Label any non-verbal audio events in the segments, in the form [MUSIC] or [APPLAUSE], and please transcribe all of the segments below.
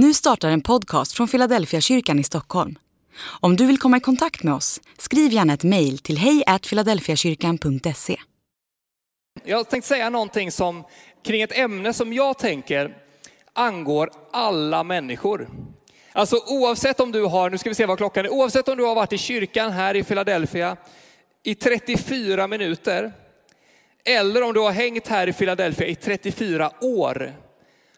Nu startar en podcast från Philadelphia kyrkan i Stockholm. Om du vill komma i kontakt med oss, skriv gärna ett mejl till hejfiladelfiakyrkan.se. Jag tänkte säga någonting som, kring ett ämne som jag tänker angår alla människor. Alltså oavsett om du har, nu ska vi se vad klockan är, oavsett om du har varit i kyrkan här i Philadelphia i 34 minuter, eller om du har hängt här i Philadelphia i 34 år,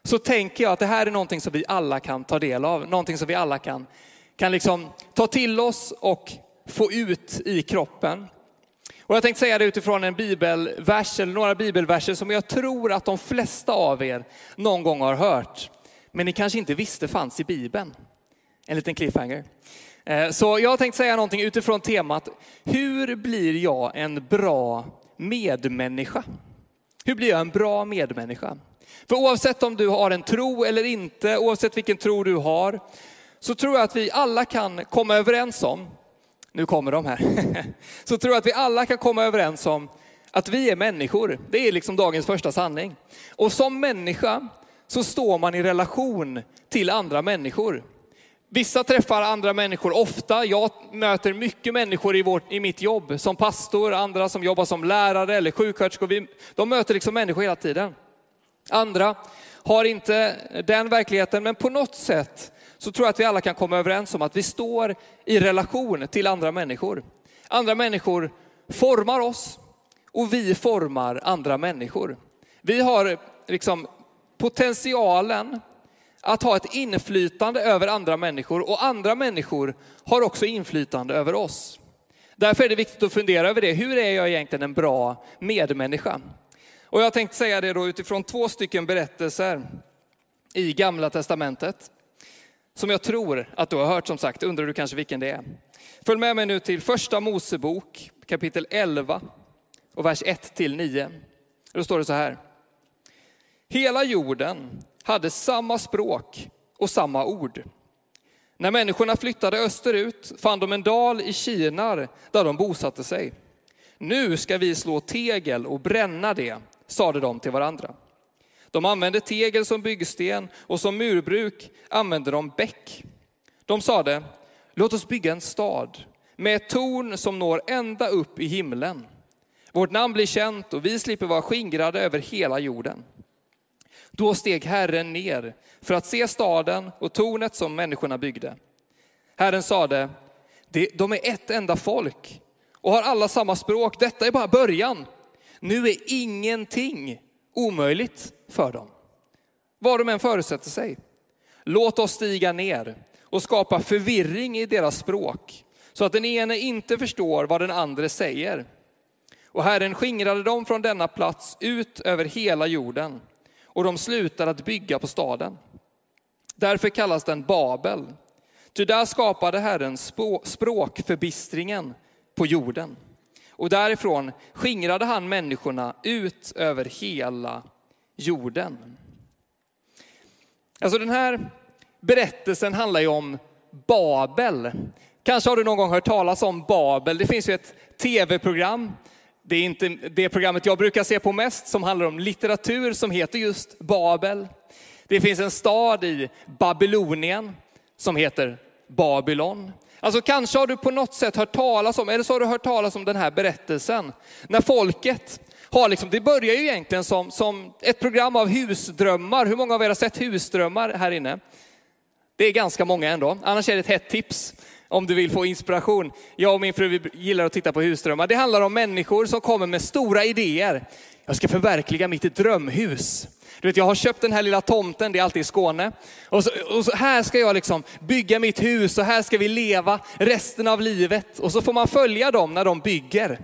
så tänker jag att det här är någonting som vi alla kan ta del av, någonting som vi alla kan, kan liksom ta till oss och få ut i kroppen. Och jag tänkte säga det utifrån en bibelvers, eller några bibelverser som jag tror att de flesta av er någon gång har hört, men ni kanske inte visste fanns i Bibeln. En liten cliffhanger. Eh, så jag tänkte säga någonting utifrån temat, hur blir jag en bra medmänniska? Hur blir jag en bra medmänniska? För oavsett om du har en tro eller inte, oavsett vilken tro du har, så tror jag att vi alla kan komma överens om, nu kommer de här, [LAUGHS] så tror jag att vi alla kan komma överens om att vi är människor. Det är liksom dagens första sanning. Och som människa så står man i relation till andra människor. Vissa träffar andra människor ofta. Jag möter mycket människor i, vårt, i mitt jobb som pastor, andra som jobbar som lärare eller sjuksköterskor. De möter liksom människor hela tiden. Andra har inte den verkligheten, men på något sätt så tror jag att vi alla kan komma överens om att vi står i relation till andra människor. Andra människor formar oss och vi formar andra människor. Vi har liksom potentialen att ha ett inflytande över andra människor och andra människor har också inflytande över oss. Därför är det viktigt att fundera över det. Hur är jag egentligen en bra medmänniska? Och jag tänkte säga det då utifrån två stycken berättelser i Gamla Testamentet. Som jag tror att du har hört som sagt, undrar du kanske vilken det är. Följ med mig nu till första Mosebok kapitel 11 och vers 1 till 9. Då står det så här. Hela jorden hade samma språk och samma ord. När människorna flyttade österut fann de en dal i Kinar där de bosatte sig. Nu ska vi slå tegel och bränna det, sade de till varandra. De använde tegel som byggsten och som murbruk använde de bäck. De sade, låt oss bygga en stad med ett torn som når ända upp i himlen. Vårt namn blir känt och vi slipper vara skingrade över hela jorden. Då steg Herren ner för att se staden och tornet som människorna byggde. Herren sade, de är ett enda folk och har alla samma språk. Detta är bara början. Nu är ingenting omöjligt för dem. Vad de än förutsätter sig. Låt oss stiga ner och skapa förvirring i deras språk så att den ene inte förstår vad den andra säger. Och Herren skingrade dem från denna plats ut över hela jorden och de slutade att bygga på staden. Därför kallas den Babel. Ty där skapade Herren språkförbistringen på jorden. Och därifrån skingrade han människorna ut över hela jorden. Alltså den här berättelsen handlar ju om Babel. Kanske har du någon gång hört talas om Babel. Det finns ju ett tv-program. Det är inte det programmet jag brukar se på mest som handlar om litteratur som heter just Babel. Det finns en stad i Babylonien som heter Babylon. Alltså kanske har du på något sätt hört talas om, eller så har du hört talas om den här berättelsen. När folket har liksom, det börjar ju egentligen som, som ett program av husdrömmar. Hur många av er har sett husdrömmar här inne? Det är ganska många ändå. Annars är det ett hett tips om du vill få inspiration. Jag och min fru gillar att titta på husdrömmar. Det handlar om människor som kommer med stora idéer. Jag ska förverkliga mitt drömhus. Du vet, jag har köpt den här lilla tomten, det är alltid i Skåne. Och så, och så här ska jag liksom bygga mitt hus och här ska vi leva resten av livet. Och så får man följa dem när de bygger.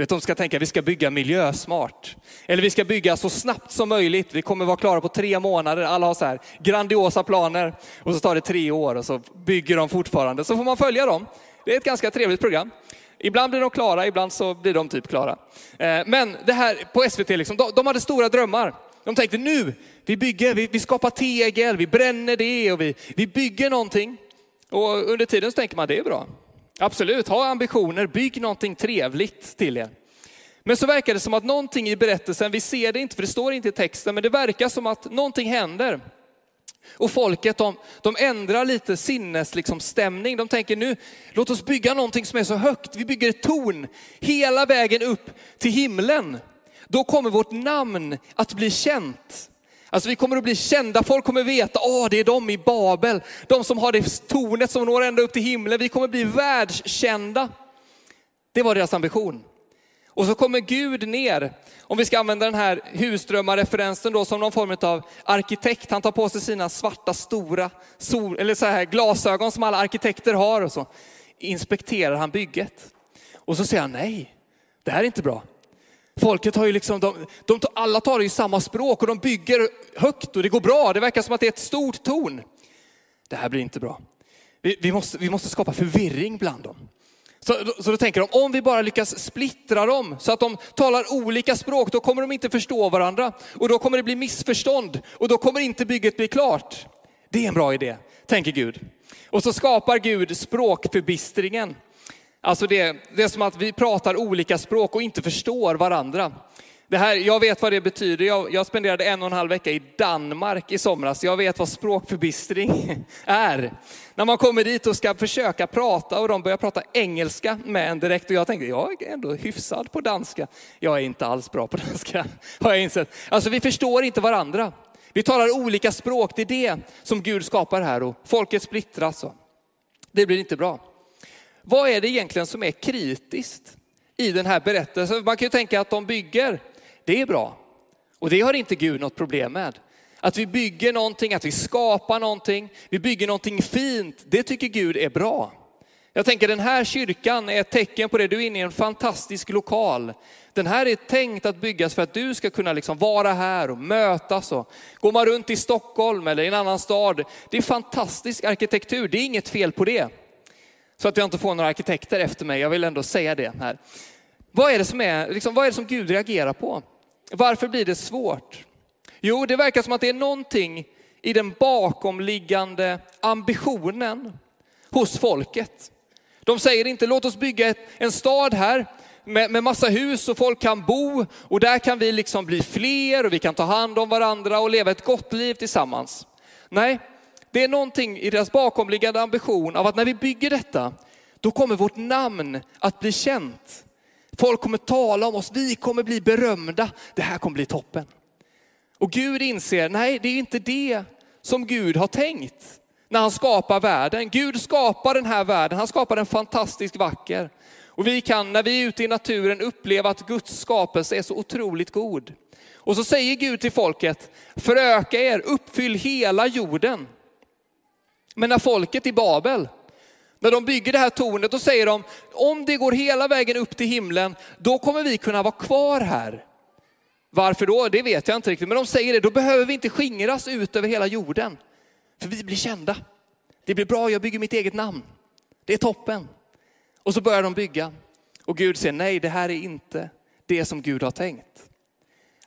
Du vet, de ska tänka att vi ska bygga miljösmart. Eller vi ska bygga så snabbt som möjligt. Vi kommer vara klara på tre månader. Alla har så här grandiosa planer. Och så tar det tre år och så bygger de fortfarande. Så får man följa dem. Det är ett ganska trevligt program. Ibland blir de klara, ibland så blir de typ klara. Eh, men det här på SVT, liksom, de hade stora drömmar. De tänkte nu, vi bygger, vi, vi skapar tegel, vi bränner det och vi, vi bygger någonting. Och under tiden så tänker man det är bra. Absolut, ha ambitioner, bygg någonting trevligt till er. Men så verkar det som att någonting i berättelsen, vi ser det inte för det står inte i texten, men det verkar som att någonting händer. Och folket de, de ändrar lite sinnesstämning. Liksom, stämning. de tänker nu, låt oss bygga någonting som är så högt. Vi bygger ett torn hela vägen upp till himlen. Då kommer vårt namn att bli känt. Alltså vi kommer att bli kända, folk kommer veta, åh det är de i Babel, de som har det tornet som når ända upp till himlen. Vi kommer bli världskända. Det var deras ambition. Och så kommer Gud ner, om vi ska använda den här husdrömmarreferensen då som någon form av arkitekt. Han tar på sig sina svarta stora sol, eller så här, glasögon som alla arkitekter har och så inspekterar han bygget. Och så säger han nej, det här är inte bra. Folket har ju liksom, de, de, alla talar ju samma språk och de bygger högt och det går bra. Det verkar som att det är ett stort torn. Det här blir inte bra. Vi, vi, måste, vi måste skapa förvirring bland dem. Så, så då tänker de, om vi bara lyckas splittra dem så att de talar olika språk, då kommer de inte förstå varandra. Och då kommer det bli missförstånd och då kommer inte bygget bli klart. Det är en bra idé, tänker Gud. Och så skapar Gud språkförbistringen. Alltså det, det är som att vi pratar olika språk och inte förstår varandra. Det här, jag vet vad det betyder. Jag, jag spenderade en och en halv vecka i Danmark i somras. Jag vet vad språkförbistring [LAUGHS] är. När man kommer dit och ska försöka prata och de börjar prata engelska med en direkt och jag tänkte, jag är ändå hyfsad på danska. Jag är inte alls bra på [LAUGHS] danska, har jag insett. Alltså vi förstår inte varandra. Vi talar olika språk, det är det som Gud skapar här och folket splittras. Det blir inte bra. Vad är det egentligen som är kritiskt i den här berättelsen? Man kan ju tänka att de bygger, det är bra. Och det har inte Gud något problem med. Att vi bygger någonting, att vi skapar någonting, vi bygger någonting fint, det tycker Gud är bra. Jag tänker den här kyrkan är ett tecken på det, du är inne i en fantastisk lokal. Den här är tänkt att byggas för att du ska kunna liksom vara här och mötas. Och går man runt i Stockholm eller i en annan stad, det är fantastisk arkitektur, det är inget fel på det. Så att jag inte får några arkitekter efter mig, jag vill ändå säga det här. Vad är det som, är, liksom, vad är det som Gud reagerar på? Varför blir det svårt? Jo, det verkar som att det är någonting i den bakomliggande ambitionen hos folket. De säger inte låt oss bygga ett, en stad här med, med massa hus och folk kan bo och där kan vi liksom bli fler och vi kan ta hand om varandra och leva ett gott liv tillsammans. Nej, det är någonting i deras bakomliggande ambition av att när vi bygger detta, då kommer vårt namn att bli känt. Folk kommer tala om oss, vi kommer bli berömda. Det här kommer bli toppen. Och Gud inser, nej det är inte det som Gud har tänkt när han skapar världen. Gud skapar den här världen, han skapar den fantastiskt vacker. Och vi kan när vi är ute i naturen uppleva att Guds skapelse är så otroligt god. Och så säger Gud till folket, föröka er, uppfyll hela jorden. Men när folket i Babel, när de bygger det här tornet, då säger de, om det går hela vägen upp till himlen, då kommer vi kunna vara kvar här. Varför då? Det vet jag inte riktigt. Men de säger det, då behöver vi inte skingras ut över hela jorden. För vi blir kända. Det blir bra, jag bygger mitt eget namn. Det är toppen. Och så börjar de bygga. Och Gud säger, nej det här är inte det som Gud har tänkt.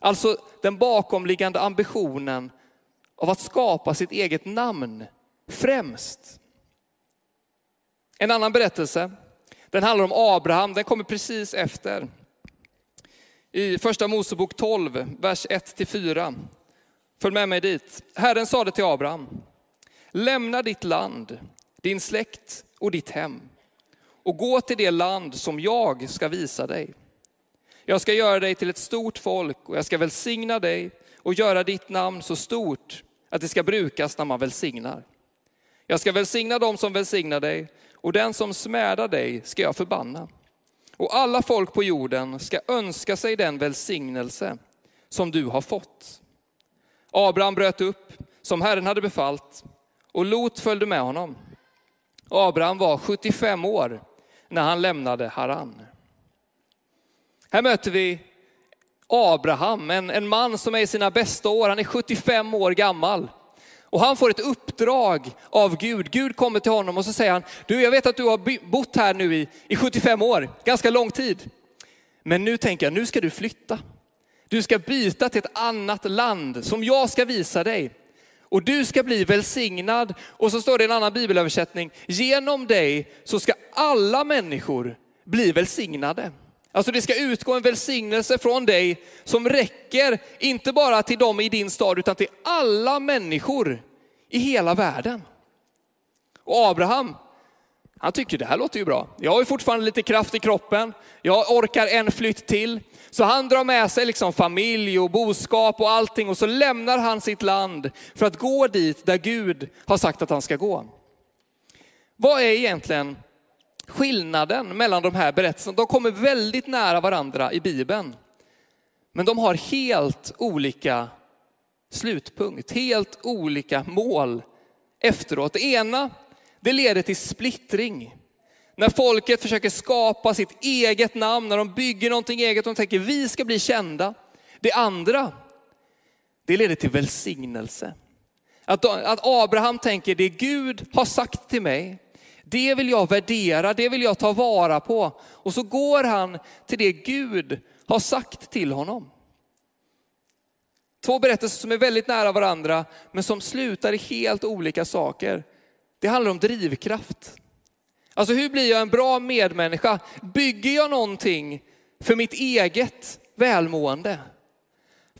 Alltså den bakomliggande ambitionen av att skapa sitt eget namn främst. En annan berättelse, den handlar om Abraham, den kommer precis efter. I första Mosebok 12, vers 1-4. Följ med mig dit. Herren sade till Abraham, lämna ditt land, din släkt och ditt hem och gå till det land som jag ska visa dig. Jag ska göra dig till ett stort folk och jag ska välsigna dig och göra ditt namn så stort att det ska brukas när man välsignar. Jag ska välsigna dem som välsignar dig och den som smädar dig ska jag förbanna. Och alla folk på jorden ska önska sig den välsignelse som du har fått. Abraham bröt upp som Herren hade befallt och Lot följde med honom. Abraham var 75 år när han lämnade Haran. Här möter vi Abraham, en, en man som är i sina bästa år. Han är 75 år gammal. Och han får ett uppdrag av Gud. Gud kommer till honom och så säger han, du jag vet att du har bott här nu i, i 75 år, ganska lång tid. Men nu tänker jag, nu ska du flytta. Du ska byta till ett annat land som jag ska visa dig. Och du ska bli välsignad. Och så står det i en annan bibelöversättning, genom dig så ska alla människor bli välsignade. Alltså det ska utgå en välsignelse från dig som räcker, inte bara till dem i din stad, utan till alla människor i hela världen. Och Abraham, han tycker det här låter ju bra. Jag har ju fortfarande lite kraft i kroppen. Jag orkar en flytt till. Så han drar med sig liksom familj och boskap och allting och så lämnar han sitt land för att gå dit där Gud har sagt att han ska gå. Vad är egentligen skillnaden mellan de här berättelserna? De kommer väldigt nära varandra i Bibeln. Men de har helt olika slutpunkt, helt olika mål efteråt. Det ena, det leder till splittring. När folket försöker skapa sitt eget namn, när de bygger någonting eget de tänker vi ska bli kända. Det andra, det leder till välsignelse. Att, att Abraham tänker det Gud har sagt till mig, det vill jag värdera, det vill jag ta vara på. Och så går han till det Gud har sagt till honom. Två berättelser som är väldigt nära varandra, men som slutar i helt olika saker. Det handlar om drivkraft. Alltså hur blir jag en bra medmänniska? Bygger jag någonting för mitt eget välmående?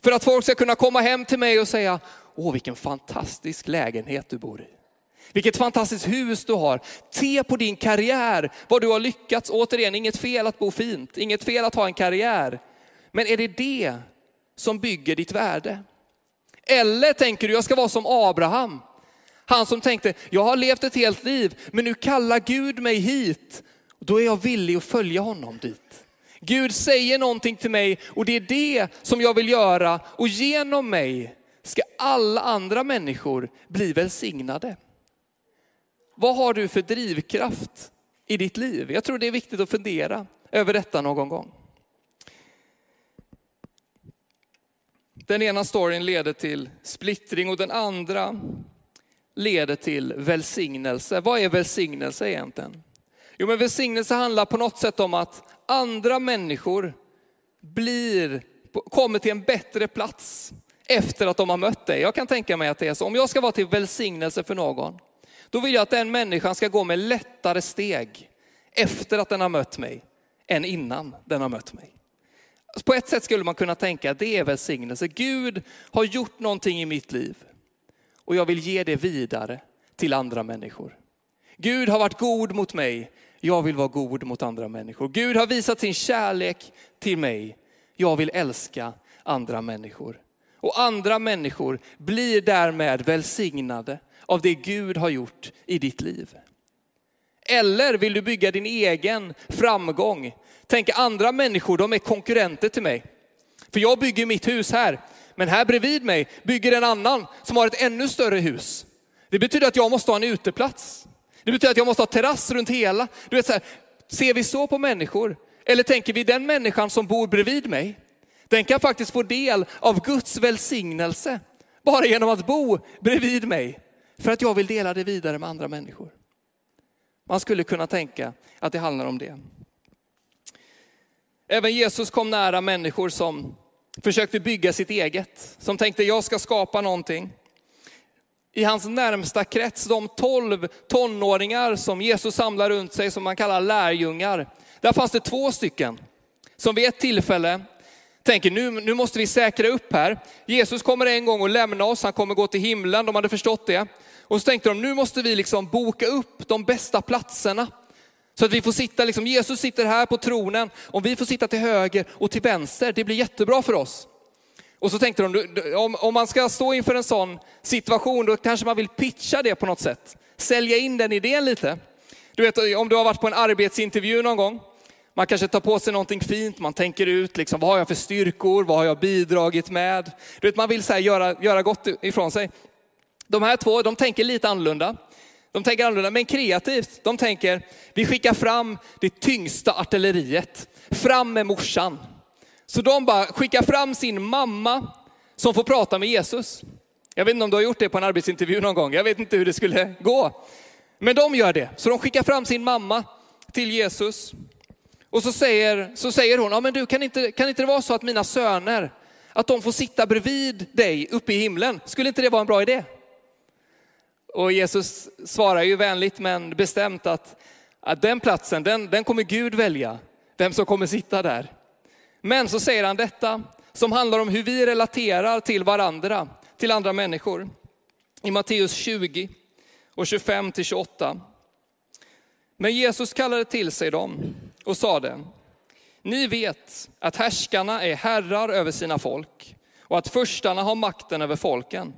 För att folk ska kunna komma hem till mig och säga, åh vilken fantastisk lägenhet du bor i. Vilket fantastiskt hus du har. Se på din karriär, vad du har lyckats. Återigen, inget fel att bo fint, inget fel att ha en karriär. Men är det det som bygger ditt värde? Eller tänker du, jag ska vara som Abraham. Han som tänkte, jag har levt ett helt liv, men nu kallar Gud mig hit. Då är jag villig att följa honom dit. Gud säger någonting till mig och det är det som jag vill göra och genom mig ska alla andra människor bli välsignade. Vad har du för drivkraft i ditt liv? Jag tror det är viktigt att fundera över detta någon gång. Den ena storyn leder till splittring och den andra leder till välsignelse. Vad är välsignelse egentligen? Jo, men välsignelse handlar på något sätt om att andra människor blir, kommer till en bättre plats efter att de har mött dig. Jag kan tänka mig att det är så. Om jag ska vara till välsignelse för någon, då vill jag att den människan ska gå med lättare steg efter att den har mött mig än innan den har mött mig. På ett sätt skulle man kunna tänka att det är välsignelse. Gud har gjort någonting i mitt liv och jag vill ge det vidare till andra människor. Gud har varit god mot mig, jag vill vara god mot andra människor. Gud har visat sin kärlek till mig, jag vill älska andra människor. Och andra människor blir därmed välsignade av det Gud har gjort i ditt liv. Eller vill du bygga din egen framgång? Tänk andra människor, de är konkurrenter till mig. För jag bygger mitt hus här, men här bredvid mig bygger en annan som har ett ännu större hus. Det betyder att jag måste ha en uteplats. Det betyder att jag måste ha terrass runt hela. Du vet så här, ser vi så på människor? Eller tänker vi den människan som bor bredvid mig, den kan faktiskt få del av Guds välsignelse bara genom att bo bredvid mig. För att jag vill dela det vidare med andra människor. Man skulle kunna tänka att det handlar om det. Även Jesus kom nära människor som försökte bygga sitt eget, som tänkte jag ska skapa någonting. I hans närmsta krets, de tolv tonåringar som Jesus samlar runt sig, som man kallar lärjungar, där fanns det två stycken som vid ett tillfälle tänker nu, nu måste vi säkra upp här. Jesus kommer en gång att lämna oss, han kommer gå till himlen, de hade förstått det. Och så tänkte de, nu måste vi liksom boka upp de bästa platserna. Så att vi får sitta, liksom, Jesus sitter här på tronen, om vi får sitta till höger och till vänster, det blir jättebra för oss. Och så tänkte de, om, om man ska stå inför en sån situation, då kanske man vill pitcha det på något sätt. Sälja in den idén lite. Du vet, om du har varit på en arbetsintervju någon gång, man kanske tar på sig någonting fint, man tänker ut liksom, vad har jag för styrkor, vad har jag bidragit med? Du vet, man vill så här, göra, göra gott ifrån sig. De här två, de tänker lite annorlunda. De tänker annorlunda, men kreativt. De tänker, vi skickar fram det tyngsta artilleriet. Fram med morsan. Så de bara skickar fram sin mamma som får prata med Jesus. Jag vet inte om du har gjort det på en arbetsintervju någon gång. Jag vet inte hur det skulle gå. Men de gör det. Så de skickar fram sin mamma till Jesus. Och så säger, så säger hon, ja, men du, kan, inte, kan inte det vara så att mina söner, att de får sitta bredvid dig uppe i himlen? Skulle inte det vara en bra idé? Och Jesus svarar ju vänligt men bestämt att, att den platsen, den, den kommer Gud välja, vem som kommer sitta där. Men så säger han detta som handlar om hur vi relaterar till varandra, till andra människor. i Matteus 20 och 25 till 28. Men Jesus kallade till sig dem och sade, ni vet att härskarna är herrar över sina folk och att förstarna har makten över folken.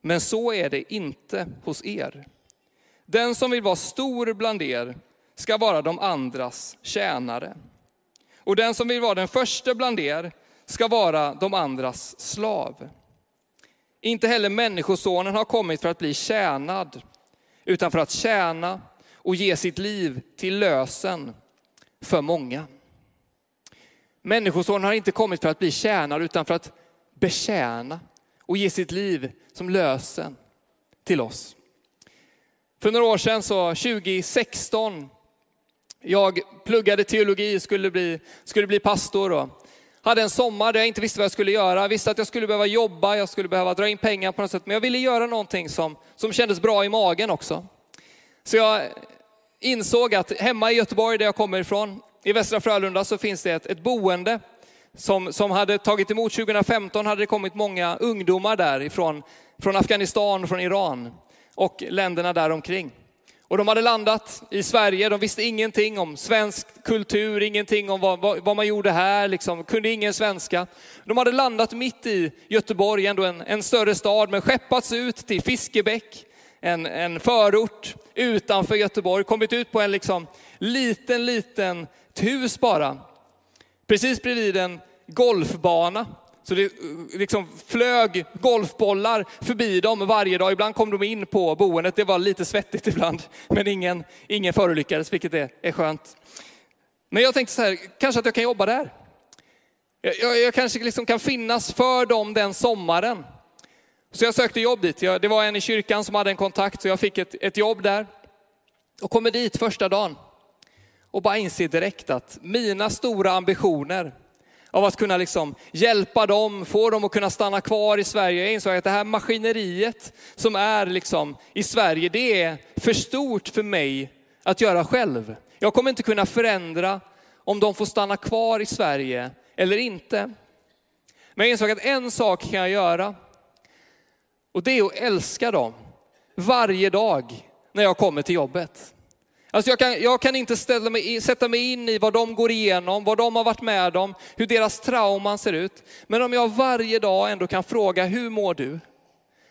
Men så är det inte hos er. Den som vill vara stor bland er ska vara de andras tjänare. Och den som vill vara den första bland er ska vara de andras slav. Inte heller människosonen har kommit för att bli tjänad, utan för att tjäna och ge sitt liv till lösen för många. Människosonen har inte kommit för att bli tjänad, utan för att betjäna och ge sitt liv som lösen till oss. För några år sedan, så 2016, jag pluggade teologi, skulle bli, skulle bli pastor och hade en sommar där jag inte visste vad jag skulle göra. Jag visste att jag skulle behöva jobba, jag skulle behöva dra in pengar på något sätt, men jag ville göra någonting som, som kändes bra i magen också. Så jag insåg att hemma i Göteborg, där jag kommer ifrån, i Västra Frölunda, så finns det ett, ett boende som, som hade tagit emot 2015, hade det kommit många ungdomar där ifrån, från Afghanistan, från Iran och länderna där omkring. Och de hade landat i Sverige, de visste ingenting om svensk kultur, ingenting om vad, vad, vad, man gjorde här, liksom, kunde ingen svenska. De hade landat mitt i Göteborg, ändå en, en större stad, men skeppats ut till Fiskebäck, en, en förort utanför Göteborg, kommit ut på en liksom, liten, liten hus bara. Precis bredvid en golfbana så det eh, liksom flög golfbollar förbi dem varje dag. Ibland kom de in på boendet. Det var lite svettigt [LAUGHS] ibland, men ingen, ingen förolyckades, vilket är, är skönt. Men jag tänkte så här, kanske att jag kan jobba där. Jag, jag, jag kanske liksom kan finnas för dem den sommaren. Så jag sökte jobb dit. Jag, det var en i kyrkan som hade en kontakt, så jag fick ett, ett jobb där. Och kommer dit första dagen och bara inser direkt att mina stora ambitioner av att kunna liksom hjälpa dem, få dem att kunna stanna kvar i Sverige. Jag insåg att det här maskineriet som är liksom i Sverige, det är för stort för mig att göra själv. Jag kommer inte kunna förändra om de får stanna kvar i Sverige eller inte. Men jag insåg att en sak kan jag göra. Och det är att älska dem varje dag när jag kommer till jobbet. Alltså jag, kan, jag kan inte ställa mig, sätta mig in i vad de går igenom, vad de har varit med om, hur deras trauman ser ut. Men om jag varje dag ändå kan fråga, hur mår du?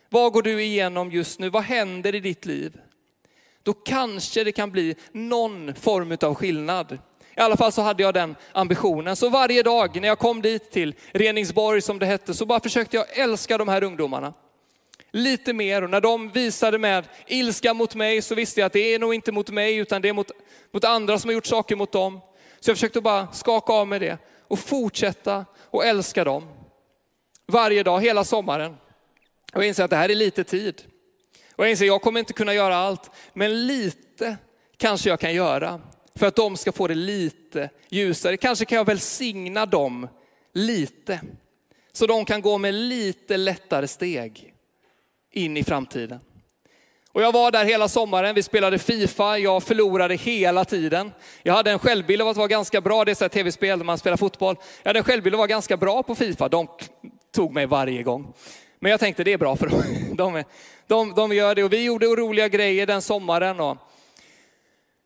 Vad går du igenom just nu? Vad händer i ditt liv? Då kanske det kan bli någon form av skillnad. I alla fall så hade jag den ambitionen. Så varje dag när jag kom dit till Reningsborg som det hette, så bara försökte jag älska de här ungdomarna lite mer. Och när de visade med ilska mot mig så visste jag att det är nog inte mot mig utan det är mot, mot andra som har gjort saker mot dem. Så jag försökte bara skaka av mig det och fortsätta och älska dem. Varje dag, hela sommaren. Och jag inser att det här är lite tid. Och jag inser att jag kommer inte kunna göra allt, men lite kanske jag kan göra. För att de ska få det lite ljusare. Kanske kan jag välsigna dem lite. Så de kan gå med lite lättare steg in i framtiden. Och jag var där hela sommaren, vi spelade Fifa, jag förlorade hela tiden. Jag hade en självbild av att vara ganska bra, det är ett tv-spel där man spelar fotboll. Jag hade en självbild av att vara ganska bra på Fifa, de tog mig varje gång. Men jag tänkte det är bra för dem, [LAUGHS] de, de, de gör det. Och vi gjorde roliga grejer den sommaren. Och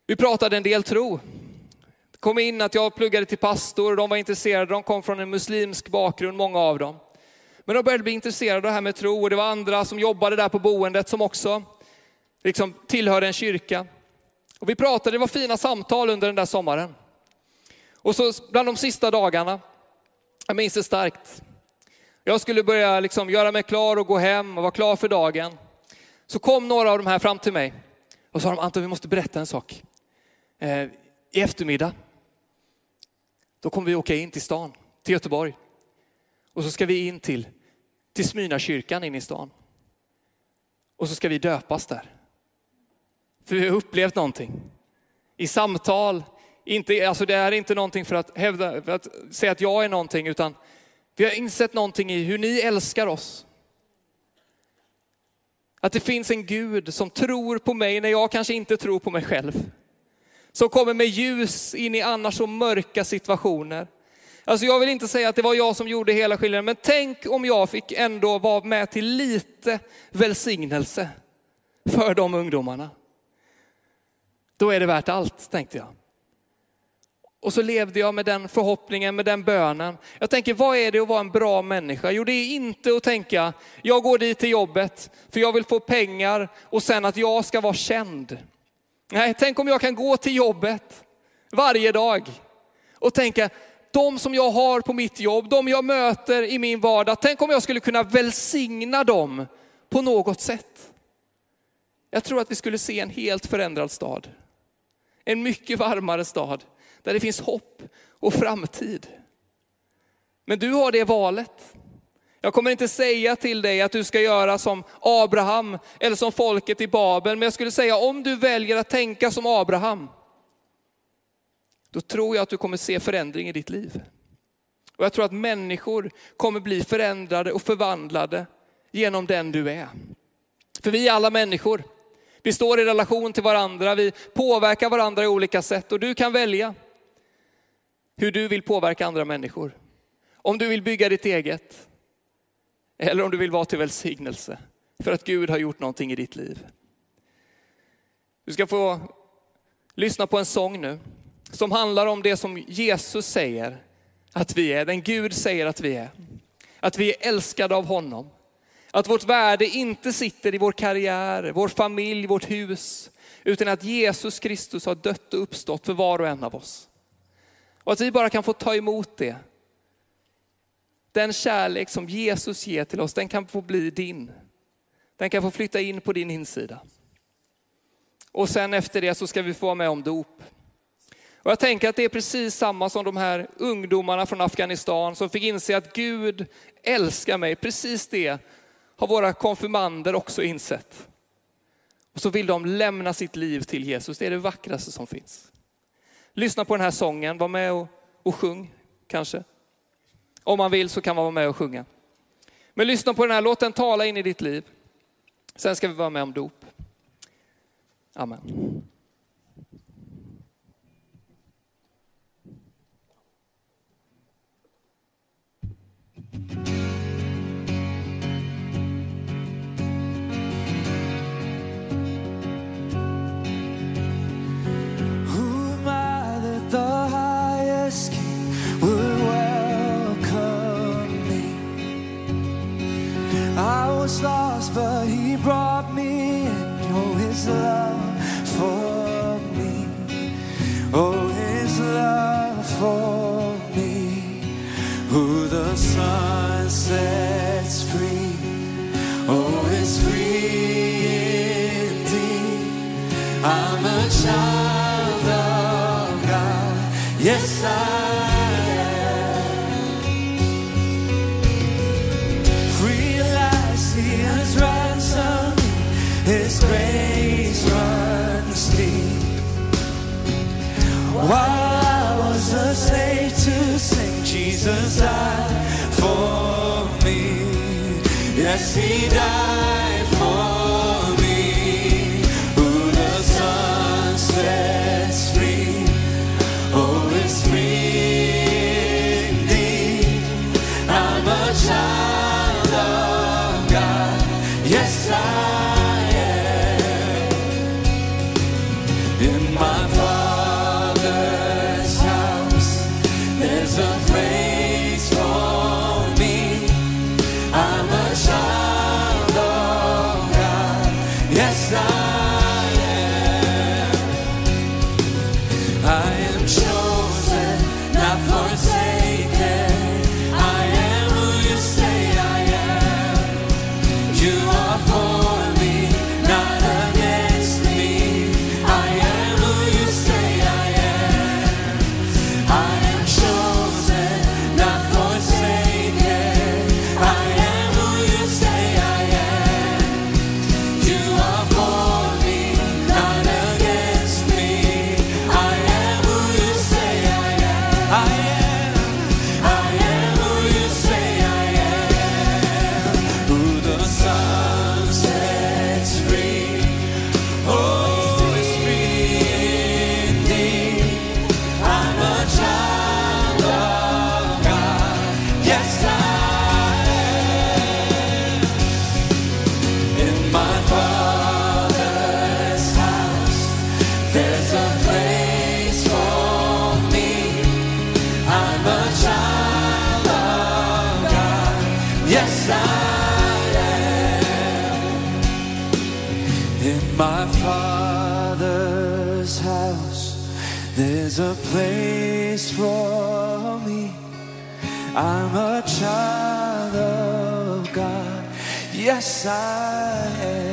vi pratade en del tro. Det kom in att jag pluggade till pastor, de var intresserade, de kom från en muslimsk bakgrund, många av dem. Men de började bli intresserade av det här med tro och det var andra som jobbade där på boendet som också liksom tillhörde en kyrka. Och vi pratade, det var fina samtal under den där sommaren. Och så bland de sista dagarna, jag minns det starkt, jag skulle börja liksom göra mig klar och gå hem och vara klar för dagen. Så kom några av de här fram till mig och sa Anton vi måste berätta en sak. Eh, I eftermiddag, då kommer vi åka in till stan, till Göteborg. Och så ska vi in till, till Smyrnakyrkan in i stan. Och så ska vi döpas där. För vi har upplevt någonting. I samtal, inte, alltså det är inte någonting för att, hävda, för att säga att jag är någonting, utan vi har insett någonting i hur ni älskar oss. Att det finns en Gud som tror på mig när jag kanske inte tror på mig själv. Som kommer med ljus in i annars så mörka situationer. Alltså jag vill inte säga att det var jag som gjorde hela skillnaden, men tänk om jag fick ändå vara med till lite välsignelse för de ungdomarna. Då är det värt allt, tänkte jag. Och så levde jag med den förhoppningen, med den bönen. Jag tänker, vad är det att vara en bra människa? Jo, det är inte att tänka, jag går dit till jobbet för jag vill få pengar och sen att jag ska vara känd. Nej, tänk om jag kan gå till jobbet varje dag och tänka, de som jag har på mitt jobb, de jag möter i min vardag, tänk om jag skulle kunna välsigna dem på något sätt. Jag tror att vi skulle se en helt förändrad stad. En mycket varmare stad där det finns hopp och framtid. Men du har det valet. Jag kommer inte säga till dig att du ska göra som Abraham eller som folket i Babel, men jag skulle säga om du väljer att tänka som Abraham, då tror jag att du kommer se förändring i ditt liv. Och jag tror att människor kommer bli förändrade och förvandlade genom den du är. För vi är alla människor. Vi står i relation till varandra, vi påverkar varandra i olika sätt och du kan välja hur du vill påverka andra människor. Om du vill bygga ditt eget eller om du vill vara till välsignelse för att Gud har gjort någonting i ditt liv. Du ska få lyssna på en sång nu som handlar om det som Jesus säger att vi är, den Gud säger att vi är. Att vi är älskade av honom. Att vårt värde inte sitter i vår karriär, vår familj, vårt hus, utan att Jesus Kristus har dött och uppstått för var och en av oss. Och att vi bara kan få ta emot det. Den kärlek som Jesus ger till oss, den kan få bli din. Den kan få flytta in på din insida. Och sen efter det så ska vi få vara med om dop. Och jag tänker att det är precis samma som de här ungdomarna från Afghanistan som fick inse att Gud älskar mig. Precis det har våra konfirmander också insett. Och så vill de lämna sitt liv till Jesus. Det är det vackraste som finns. Lyssna på den här sången, var med och, och sjung kanske. Om man vill så kan man vara med och sjunga. Men lyssna på den här, låt den tala in i ditt liv. Sen ska vi vara med om dop. Amen. Jesus died for me. Yes, He died. There's a place for me. I'm a child of God. Yes, I am.